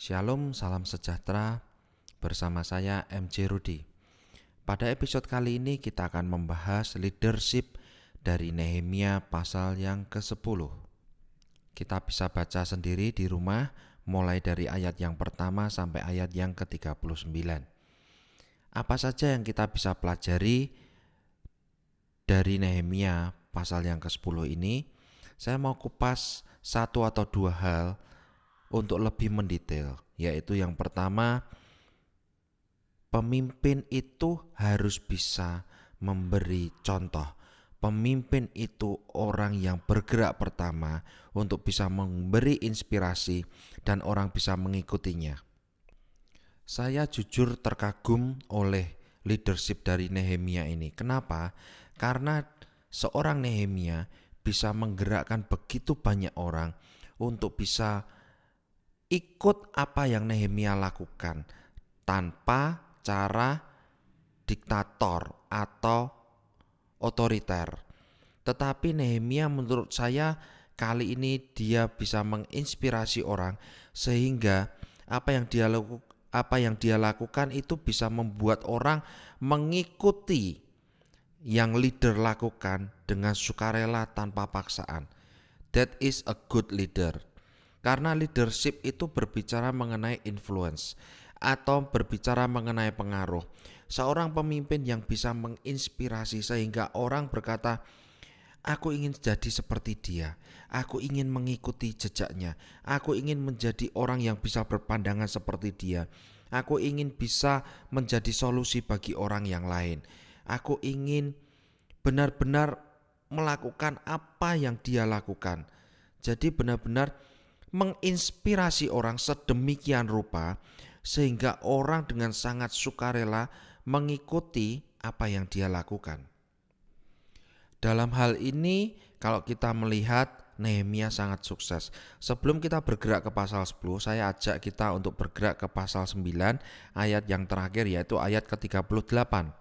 Shalom, salam sejahtera. Bersama saya MJ Rudi. Pada episode kali ini kita akan membahas leadership dari Nehemia pasal yang ke-10. Kita bisa baca sendiri di rumah mulai dari ayat yang pertama sampai ayat yang ke-39. Apa saja yang kita bisa pelajari dari Nehemia pasal yang ke-10 ini? Saya mau kupas satu atau dua hal untuk lebih mendetail, yaitu yang pertama, pemimpin itu harus bisa memberi contoh. Pemimpin itu orang yang bergerak pertama untuk bisa memberi inspirasi dan orang bisa mengikutinya. Saya jujur terkagum oleh leadership dari Nehemia ini. Kenapa? Karena seorang Nehemia bisa menggerakkan begitu banyak orang untuk bisa ikut apa yang Nehemia lakukan tanpa cara diktator atau otoriter. Tetapi Nehemia menurut saya kali ini dia bisa menginspirasi orang sehingga apa yang dia lakukan apa yang dia lakukan itu bisa membuat orang mengikuti yang leader lakukan dengan sukarela tanpa paksaan. That is a good leader. Karena leadership itu berbicara mengenai influence atau berbicara mengenai pengaruh. Seorang pemimpin yang bisa menginspirasi sehingga orang berkata, Aku ingin jadi seperti dia. Aku ingin mengikuti jejaknya. Aku ingin menjadi orang yang bisa berpandangan seperti dia. Aku ingin bisa menjadi solusi bagi orang yang lain. Aku ingin benar-benar melakukan apa yang dia lakukan. Jadi benar-benar menginspirasi orang sedemikian rupa sehingga orang dengan sangat sukarela mengikuti apa yang dia lakukan. Dalam hal ini, kalau kita melihat Nehemia sangat sukses. Sebelum kita bergerak ke pasal 10, saya ajak kita untuk bergerak ke pasal 9 ayat yang terakhir yaitu ayat ke-38.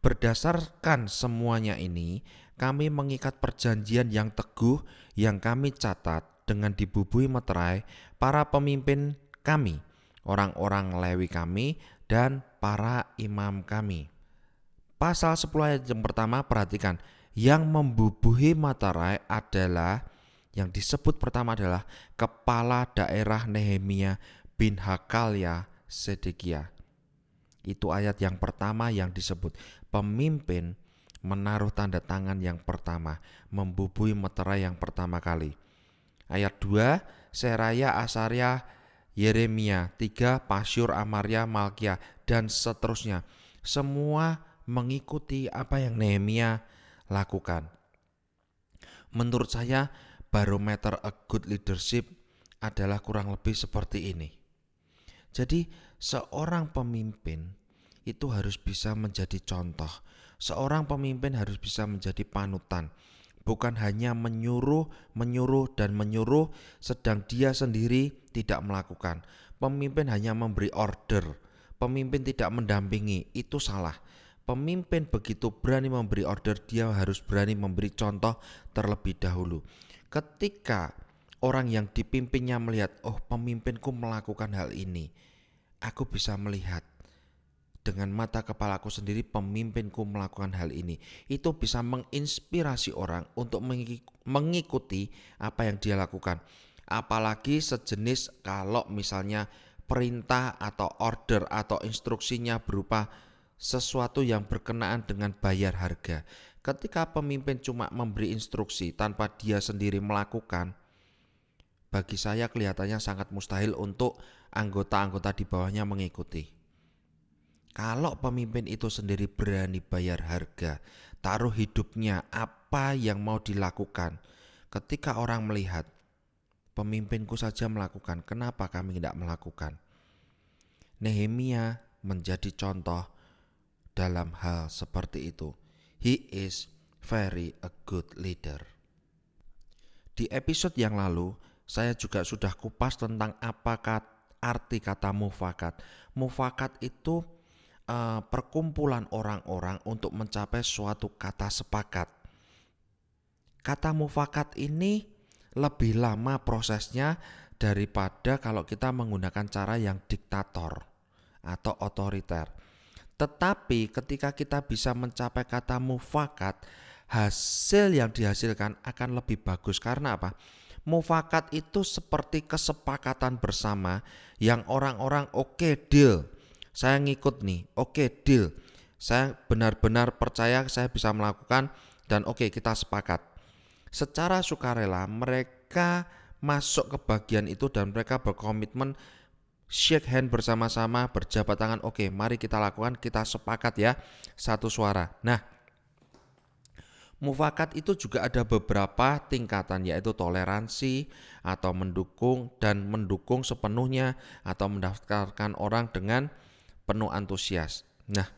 Berdasarkan semuanya ini, kami mengikat perjanjian yang teguh yang kami catat dengan dibubui meterai para pemimpin kami orang-orang Lewi kami, dan para imam kami. Pasal 10 ayat yang pertama perhatikan, yang membubuhi materai adalah yang disebut pertama adalah kepala daerah Nehemia bin Hakalia Sedekia. Itu ayat yang pertama yang disebut pemimpin menaruh tanda tangan yang pertama, membubui meterai yang pertama kali. Ayat 2, Seraya Asaria Yeremia, tiga Pasyur, Amaria, Malkia, dan seterusnya. Semua mengikuti apa yang Nehemia lakukan. Menurut saya, barometer a good leadership adalah kurang lebih seperti ini. Jadi, seorang pemimpin itu harus bisa menjadi contoh. Seorang pemimpin harus bisa menjadi panutan bukan hanya menyuruh, menyuruh, dan menyuruh, sedang dia sendiri tidak melakukan. Pemimpin hanya memberi order, pemimpin tidak mendampingi, itu salah. Pemimpin begitu berani memberi order, dia harus berani memberi contoh terlebih dahulu. Ketika orang yang dipimpinnya melihat, "Oh, pemimpinku melakukan hal ini," aku bisa melihat dengan mata kepalaku sendiri pemimpinku melakukan hal ini. Itu bisa menginspirasi orang untuk mengikuti apa yang dia lakukan. Apalagi sejenis kalau misalnya perintah atau order atau instruksinya berupa sesuatu yang berkenaan dengan bayar harga. Ketika pemimpin cuma memberi instruksi tanpa dia sendiri melakukan bagi saya kelihatannya sangat mustahil untuk anggota-anggota di bawahnya mengikuti kalau pemimpin itu sendiri berani bayar harga, taruh hidupnya apa yang mau dilakukan. Ketika orang melihat pemimpinku saja melakukan, kenapa kami tidak melakukan? Nehemia menjadi contoh dalam hal seperti itu. He is very a good leader. Di episode yang lalu, saya juga sudah kupas tentang apa arti kata mufakat. Mufakat itu uh, perkumpulan orang-orang untuk mencapai suatu kata sepakat. Kata mufakat ini lebih lama prosesnya daripada kalau kita menggunakan cara yang diktator atau otoriter. Tetapi ketika kita bisa mencapai kata mufakat, hasil yang dihasilkan akan lebih bagus karena apa? Mufakat itu seperti kesepakatan bersama yang orang-orang oke okay, deal. Saya ngikut nih, oke okay, deal. Saya benar-benar percaya saya bisa melakukan dan oke okay, kita sepakat. Secara sukarela mereka masuk ke bagian itu dan mereka berkomitmen shake hand bersama-sama berjabat tangan oke mari kita lakukan kita sepakat ya satu suara nah mufakat itu juga ada beberapa tingkatan yaitu toleransi atau mendukung dan mendukung sepenuhnya atau mendaftarkan orang dengan penuh antusias nah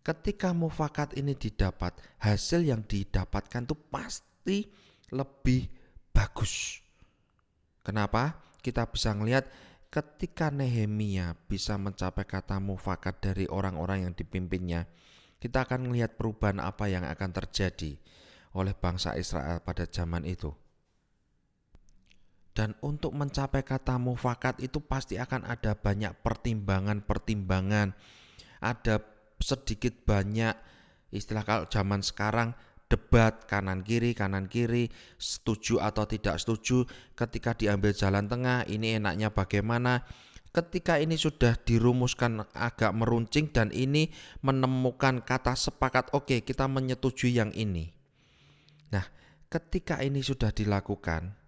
ketika mufakat ini didapat hasil yang didapatkan itu pasti lebih bagus Kenapa? Kita bisa melihat ketika Nehemia bisa mencapai kata mufakat dari orang-orang yang dipimpinnya, kita akan melihat perubahan apa yang akan terjadi oleh bangsa Israel pada zaman itu. Dan untuk mencapai kata mufakat itu pasti akan ada banyak pertimbangan-pertimbangan, ada sedikit banyak istilah kalau zaman sekarang debat kanan kiri kanan kiri setuju atau tidak setuju. Ketika diambil jalan tengah ini enaknya bagaimana? Ketika ini sudah dirumuskan agak meruncing dan ini menemukan kata sepakat oke okay, kita menyetujui yang ini. Nah ketika ini sudah dilakukan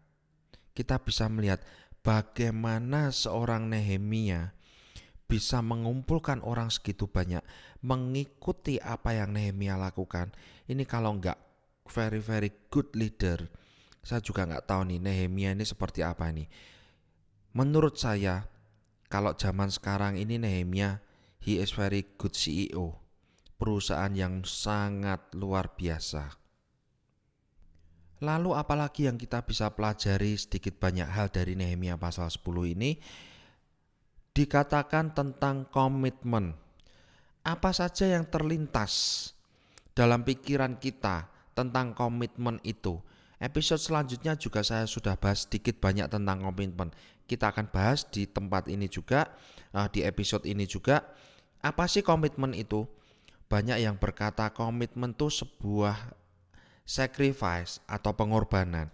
kita bisa melihat bagaimana seorang Nehemia bisa mengumpulkan orang segitu banyak mengikuti apa yang Nehemia lakukan. Ini kalau nggak very very good leader saya juga nggak tahu nih Nehemia ini seperti apa nih menurut saya kalau zaman sekarang ini Nehemia he is very good CEO perusahaan yang sangat luar biasa Lalu apalagi yang kita bisa pelajari sedikit banyak hal dari Nehemia pasal 10 ini dikatakan tentang komitmen. Apa saja yang terlintas dalam pikiran kita tentang komitmen itu. Episode selanjutnya juga saya sudah bahas sedikit banyak tentang komitmen. Kita akan bahas di tempat ini juga, uh, di episode ini juga. Apa sih komitmen itu? Banyak yang berkata komitmen itu sebuah sacrifice atau pengorbanan.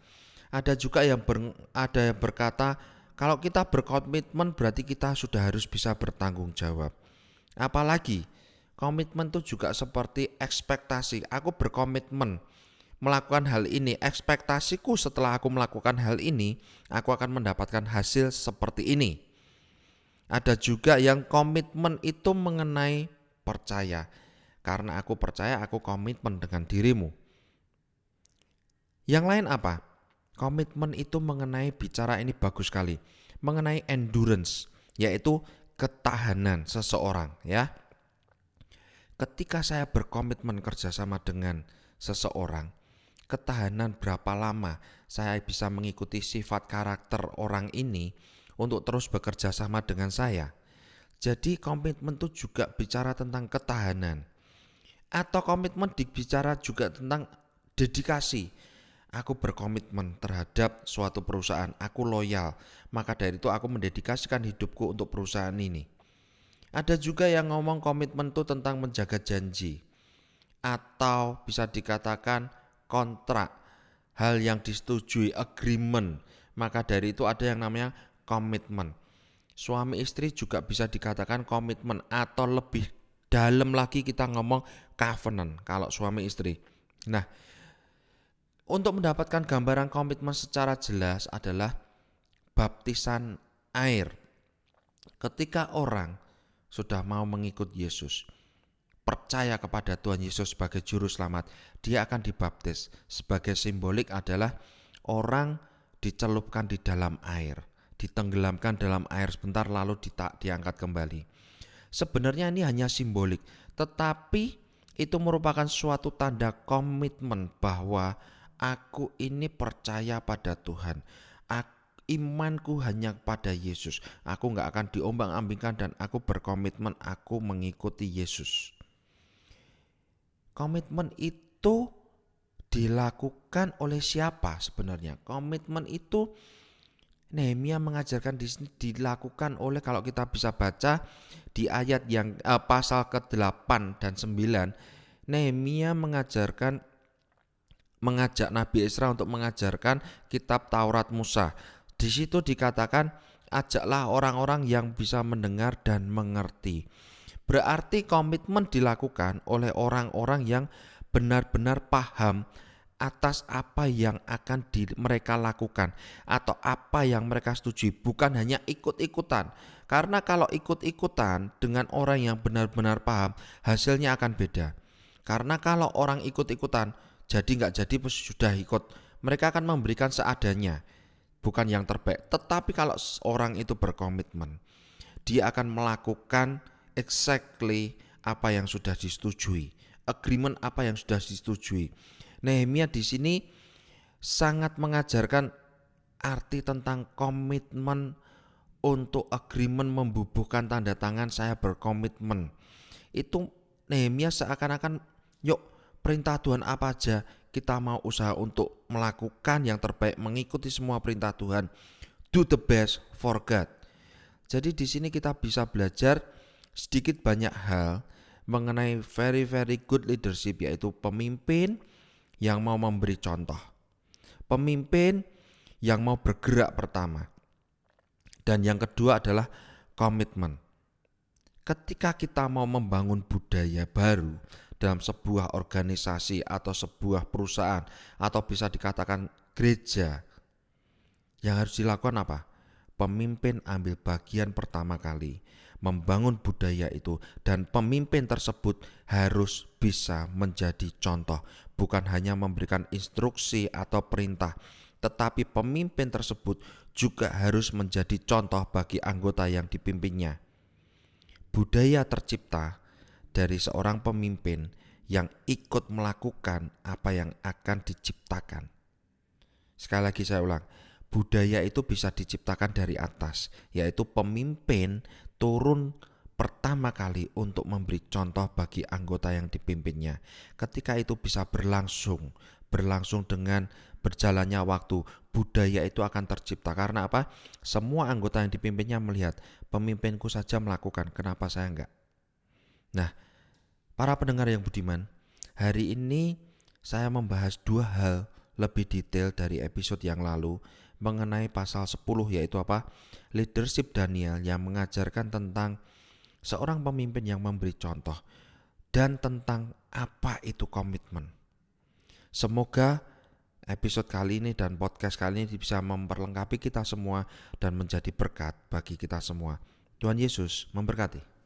Ada juga yang ber, ada yang berkata kalau kita berkomitmen berarti kita sudah harus bisa bertanggung jawab. Apalagi Komitmen itu juga seperti ekspektasi. Aku berkomitmen melakukan hal ini. Ekspektasiku setelah aku melakukan hal ini, aku akan mendapatkan hasil seperti ini. Ada juga yang komitmen itu mengenai percaya. Karena aku percaya aku komitmen dengan dirimu. Yang lain apa? Komitmen itu mengenai bicara ini bagus sekali. Mengenai endurance, yaitu ketahanan seseorang ya ketika saya berkomitmen kerjasama dengan seseorang, ketahanan berapa lama saya bisa mengikuti sifat karakter orang ini untuk terus bekerja sama dengan saya. Jadi komitmen itu juga bicara tentang ketahanan. Atau komitmen dibicara juga tentang dedikasi. Aku berkomitmen terhadap suatu perusahaan, aku loyal. Maka dari itu aku mendedikasikan hidupku untuk perusahaan ini. Ada juga yang ngomong komitmen itu tentang menjaga janji atau bisa dikatakan kontrak, hal yang disetujui, agreement. Maka dari itu ada yang namanya komitmen. Suami istri juga bisa dikatakan komitmen atau lebih dalam lagi kita ngomong covenant kalau suami istri. Nah, untuk mendapatkan gambaran komitmen secara jelas adalah baptisan air. Ketika orang sudah mau mengikut Yesus, percaya kepada Tuhan Yesus sebagai juru selamat, dia akan dibaptis. Sebagai simbolik adalah orang dicelupkan di dalam air, ditenggelamkan dalam air sebentar lalu diangkat kembali. Sebenarnya ini hanya simbolik, tetapi itu merupakan suatu tanda komitmen bahwa aku ini percaya pada Tuhan. Imanku hanya pada Yesus. Aku nggak akan diombang-ambingkan dan aku berkomitmen aku mengikuti Yesus. Komitmen itu dilakukan oleh siapa sebenarnya? Komitmen itu Nehemia mengajarkan di sini dilakukan oleh kalau kita bisa baca di ayat yang eh, pasal ke-8 dan 9 Nehemia mengajarkan mengajak Nabi Isra untuk mengajarkan kitab Taurat Musa. Di situ dikatakan ajaklah orang-orang yang bisa mendengar dan mengerti. Berarti komitmen dilakukan oleh orang-orang yang benar-benar paham atas apa yang akan di, mereka lakukan atau apa yang mereka setujui, bukan hanya ikut-ikutan. Karena kalau ikut-ikutan dengan orang yang benar-benar paham, hasilnya akan beda. Karena kalau orang ikut-ikutan, jadi nggak jadi sudah ikut, mereka akan memberikan seadanya, bukan yang terbaik. Tetapi kalau orang itu berkomitmen, dia akan melakukan exactly apa yang sudah disetujui, agreement apa yang sudah disetujui Nehemia di sini sangat mengajarkan arti tentang komitmen untuk agreement membubuhkan tanda tangan saya berkomitmen. Itu Nehemia seakan-akan yuk perintah Tuhan apa aja kita mau usaha untuk melakukan yang terbaik mengikuti semua perintah Tuhan. Do the best for God. Jadi di sini kita bisa belajar sedikit banyak hal mengenai very very good leadership yaitu pemimpin yang mau memberi contoh, pemimpin yang mau bergerak pertama, dan yang kedua adalah komitmen. Ketika kita mau membangun budaya baru dalam sebuah organisasi atau sebuah perusahaan, atau bisa dikatakan gereja, yang harus dilakukan apa? Pemimpin ambil bagian pertama kali membangun budaya itu, dan pemimpin tersebut harus bisa menjadi contoh, bukan hanya memberikan instruksi atau perintah, tetapi pemimpin tersebut juga harus menjadi contoh bagi anggota yang dipimpinnya. Budaya tercipta dari seorang pemimpin yang ikut melakukan apa yang akan diciptakan. Sekali lagi saya ulang, budaya itu bisa diciptakan dari atas, yaitu pemimpin turun pertama kali untuk memberi contoh bagi anggota yang dipimpinnya. Ketika itu bisa berlangsung, berlangsung dengan berjalannya waktu, budaya itu akan tercipta. Karena apa? Semua anggota yang dipimpinnya melihat pemimpinku saja melakukan, kenapa saya enggak? Nah, para pendengar yang budiman, hari ini saya membahas dua hal lebih detail dari episode yang lalu mengenai pasal 10 yaitu apa? Leadership Daniel yang mengajarkan tentang seorang pemimpin yang memberi contoh dan tentang apa itu komitmen. Semoga episode kali ini dan podcast kali ini bisa memperlengkapi kita semua dan menjadi berkat bagi kita semua. Tuhan Yesus memberkati.